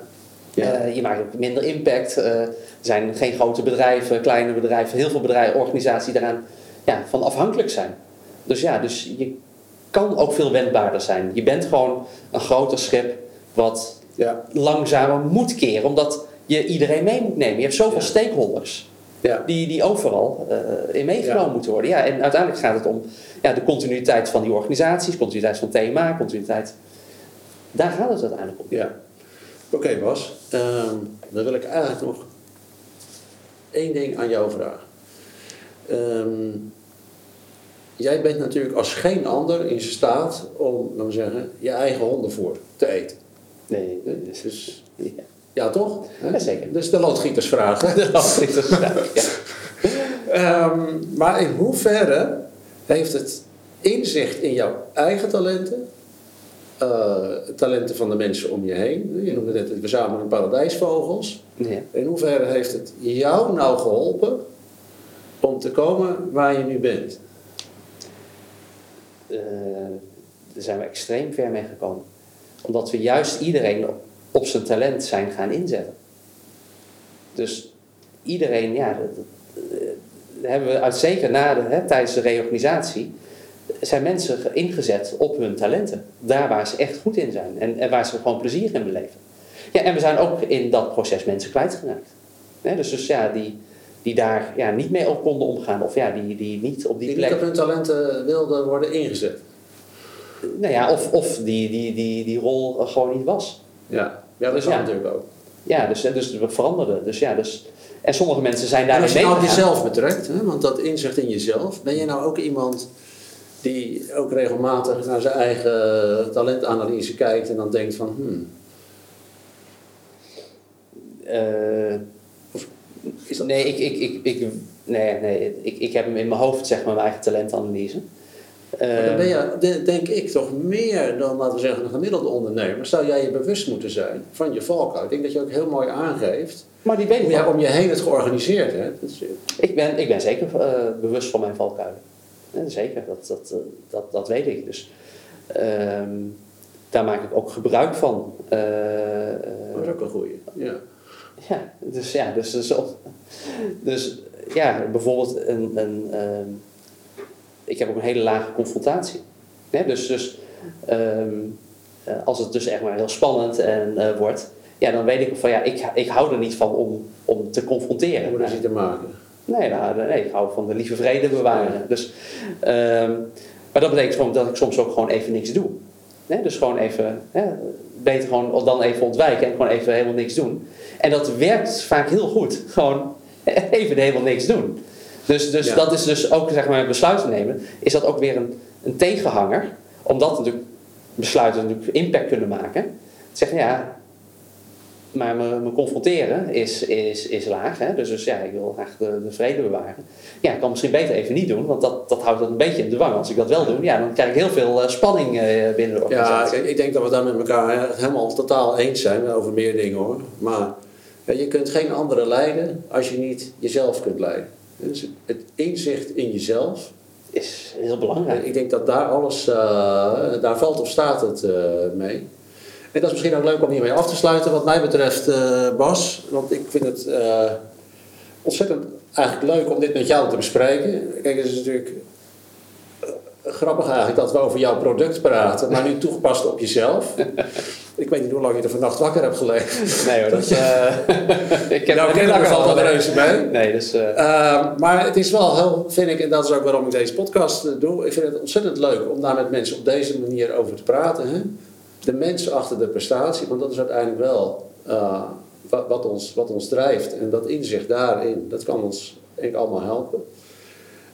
Ja. Je maakt ook minder impact. Uh, er zijn geen grote bedrijven, kleine bedrijven, heel veel bedrijven, organisaties die daaraan ja, van afhankelijk zijn. Dus ja, dus je kan ook veel wendbaarder zijn. Je bent gewoon een groter schip wat ja. langzamer moet keren, omdat je iedereen mee moet nemen. Je hebt zoveel ja. stakeholders ja. die, die overal uh, in meegenomen moeten worden. Ja, en uiteindelijk gaat het om ja, de continuïteit van die organisaties, continuïteit van thema, continuïteit. Daar gaat het uiteindelijk om. Ja. Oké, okay, Bas. Um, dan wil ik eigenlijk nog één ding aan jou vragen. Um, jij bent natuurlijk als geen ander in staat om, laten we zeggen, je eigen hondenvoer te eten. Nee, dus, dus ja. ja. toch? Ja, zeker. Dus de loodgietersvraag. De loodgietersvraag, ja. um, maar in hoeverre heeft het inzicht in jouw eigen talenten, uh, talenten van de mensen om je heen, je noemde net, we zamelen paradijsvogels. Ja. In hoeverre heeft het jou nou geholpen om te komen waar je nu bent? Uh, daar zijn we extreem ver mee gekomen. Omdat we juist iedereen op, op zijn talent zijn gaan inzetten. Dus iedereen, ja, dat, dat, dat hebben we uit, zeker na de, hè, tijdens de reorganisatie, zijn mensen ingezet op hun talenten. Daar waar ze echt goed in zijn en, en waar ze gewoon plezier in beleven. Ja, en we zijn ook in dat proces mensen kwijtgeraakt. Dus, dus ja, die, die daar ja, niet mee op konden omgaan. Of ja, die, die niet op die, die plek... niet op hun talenten wilden worden ingezet. Nou ja, of, of die, die, die, die rol gewoon niet was. Ja, ja dat is dus, ja. natuurlijk ook. Ja, dus, dus we veranderden. Dus ja, dus... En sommige mensen zijn daarin mee. Als je nou jezelf betrekt, hè, want dat inzicht in jezelf, ben je nou ook iemand die ook regelmatig naar zijn eigen talentanalyse kijkt en dan denkt van, hmm, Eh, is nee, ik, ik, ik, ik, nee, nee ik, ik heb hem in mijn hoofd, zeg maar, mijn eigen talentanalyse. Maar dan ben je, de- denk ik, toch meer dan, laten we zeggen, een gemiddelde ondernemer. Zou jij je bewust moeten zijn van je valkuil? Ik denk dat je ook heel mooi aangeeft maar die ik hoe jij wel. om je heen het georganiseerd hebt. Is- Ik ben, ik ben zeker eh, bewust van mijn valkuilen. Eh, zeker, dat, dat, eh, dat, dat weet ik. Dus ehm, daar maak ik ook gebruik van. Eh, Dat is ook een goeie. Ja. ja, dus ja, dus, dus, dus ja, bijvoorbeeld een, een ehm, ik heb ook een hele lage confrontatie. Hè? Dus, dus ehm, eh, als het dus echt maar heel spannend en, wordt, ja, dan weet ik van ja, ik, ik hou er niet van om, om te confronteren. Om er te maken. Nee, nou, nee, ik hou van de lieve vrede bewaren. Dus, ehm, maar dat betekent gewoon dat ik soms ook gewoon even niks doe. Dus gewoon even, hè, beter gewoon dan even ontwijken en gewoon even helemaal niks doen. En dat werkt vaak heel goed. Gewoon even helemaal niks doen. Dus, dus Ja. dat is dus ook, zeg maar, besluiten nemen, is dat ook weer een, een tegenhanger. Omdat natuurlijk besluiten natuurlijk impact kunnen maken. Zeggen, ja, maar me, me confronteren is, is, is laag. Hè? Dus, dus ja, ik wil graag de, de vrede bewaren. Ja, ik kan misschien beter even niet doen, want dat, dat houdt dat een beetje in de wang. Als ik dat wel doe, ja, dan krijg ik heel veel eh, spanning eh, binnen de Ja, organisatie. kijk, ik denk dat we daar met elkaar helemaal totaal eens zijn over meer dingen hoor. Maar ja, je kunt geen anderen leiden als je niet jezelf kunt leiden. Dus het inzicht in jezelf, is heel belangrijk. ik denk dat daar alles, eh, daar valt of staat het mee. En dat is misschien ook leuk om hiermee af te sluiten wat mij betreft, eh, Bas. Want ik vind het eh, ontzettend eigenlijk leuk om dit met jou te bespreken. Kijk, het is natuurlijk eh, grappig eigenlijk dat we over jouw product praten, maar nu toegepast op jezelf. ik weet niet hoe lang je er vannacht wakker hebt gelegen. Nee hoor, dat is... ik heb Nou, ken niet ik valt dat reuze mee. Nee, dus... eh, Uh, maar het is wel heel, vind ik, en dat is ook waarom ik deze podcast doe. Ik vind het ontzettend leuk om daar met mensen op deze manier over te praten. Hè? De mensen achter de prestatie, want dat is uiteindelijk wel uh, wat, wat, ons, wat ons drijft. En dat inzicht daarin, dat kan ons denk ik, allemaal helpen.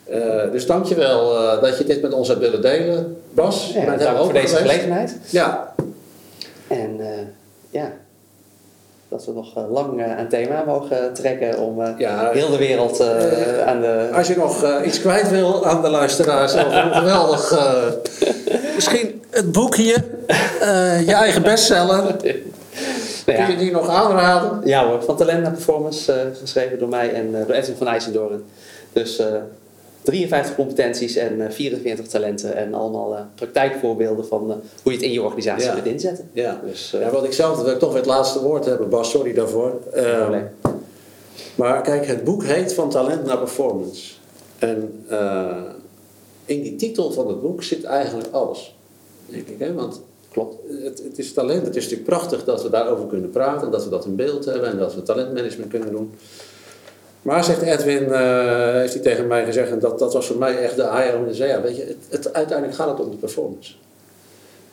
Uh, dus dankjewel uh, dat je dit met ons hebt willen delen, Bas. ja, dank voor deze gelegenheid. Ja, En eh, ja, dat we nog eh, lang eh, aan thema mogen trekken om eh, Ja. heel de wereld eh, aan de... Als je nog uh, iets kwijt wil aan de luisteraars hoe geweldig. Misschien het boek hier, uh, je eigen bestseller. Nou Kun je die nog aanraden? ja hoor, van Talent naar Performance, eh, geschreven door mij en eh, door Edwin van IJsendoorn. Dus eh 53 competenties en eh, 44 talenten en allemaal eh, praktijkvoorbeelden van eh, hoe je het in je organisatie Ja. kunt inzetten. Ja. Dus, eh, ja, wat ik zelf wil ik toch weer het laatste woord hebben, Bas, sorry daarvoor. Uh, probleem. maar kijk, het boek heet Van Talent naar Performance. En uh, in die titel van het boek zit eigenlijk alles. Denk ik, hè? Want Klopt. het, het is talent. Het is natuurlijk prachtig dat we daarover kunnen praten, dat we dat in beeld hebben en dat we talentmanagement kunnen doen. Maar zegt Edwin, uh, heeft hij tegen mij gezegd, en dat, dat was voor mij echt de eye-opener. ja, weet je, het, het, uiteindelijk gaat het om de performance.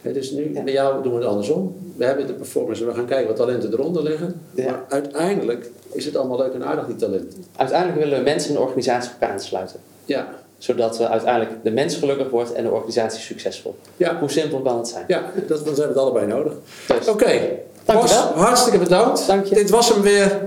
He, dus nu, ja. bij jou doen we het andersom. We hebben de performance en we gaan kijken wat talenten eronder liggen. Ja. Maar uiteindelijk is het allemaal leuk en aardig, die talenten. Uiteindelijk willen we mensen in de organisatie op elkaar aansluiten. Ja, Zodat uiteindelijk de mens gelukkig wordt en de organisatie succesvol. ja. Hoe simpel kan het zijn? ja dat, dan hebben we het allebei nodig. Dus, Oké, Dankjewel. Bas, hartstikke bedankt. Dank je. Dit was hem weer.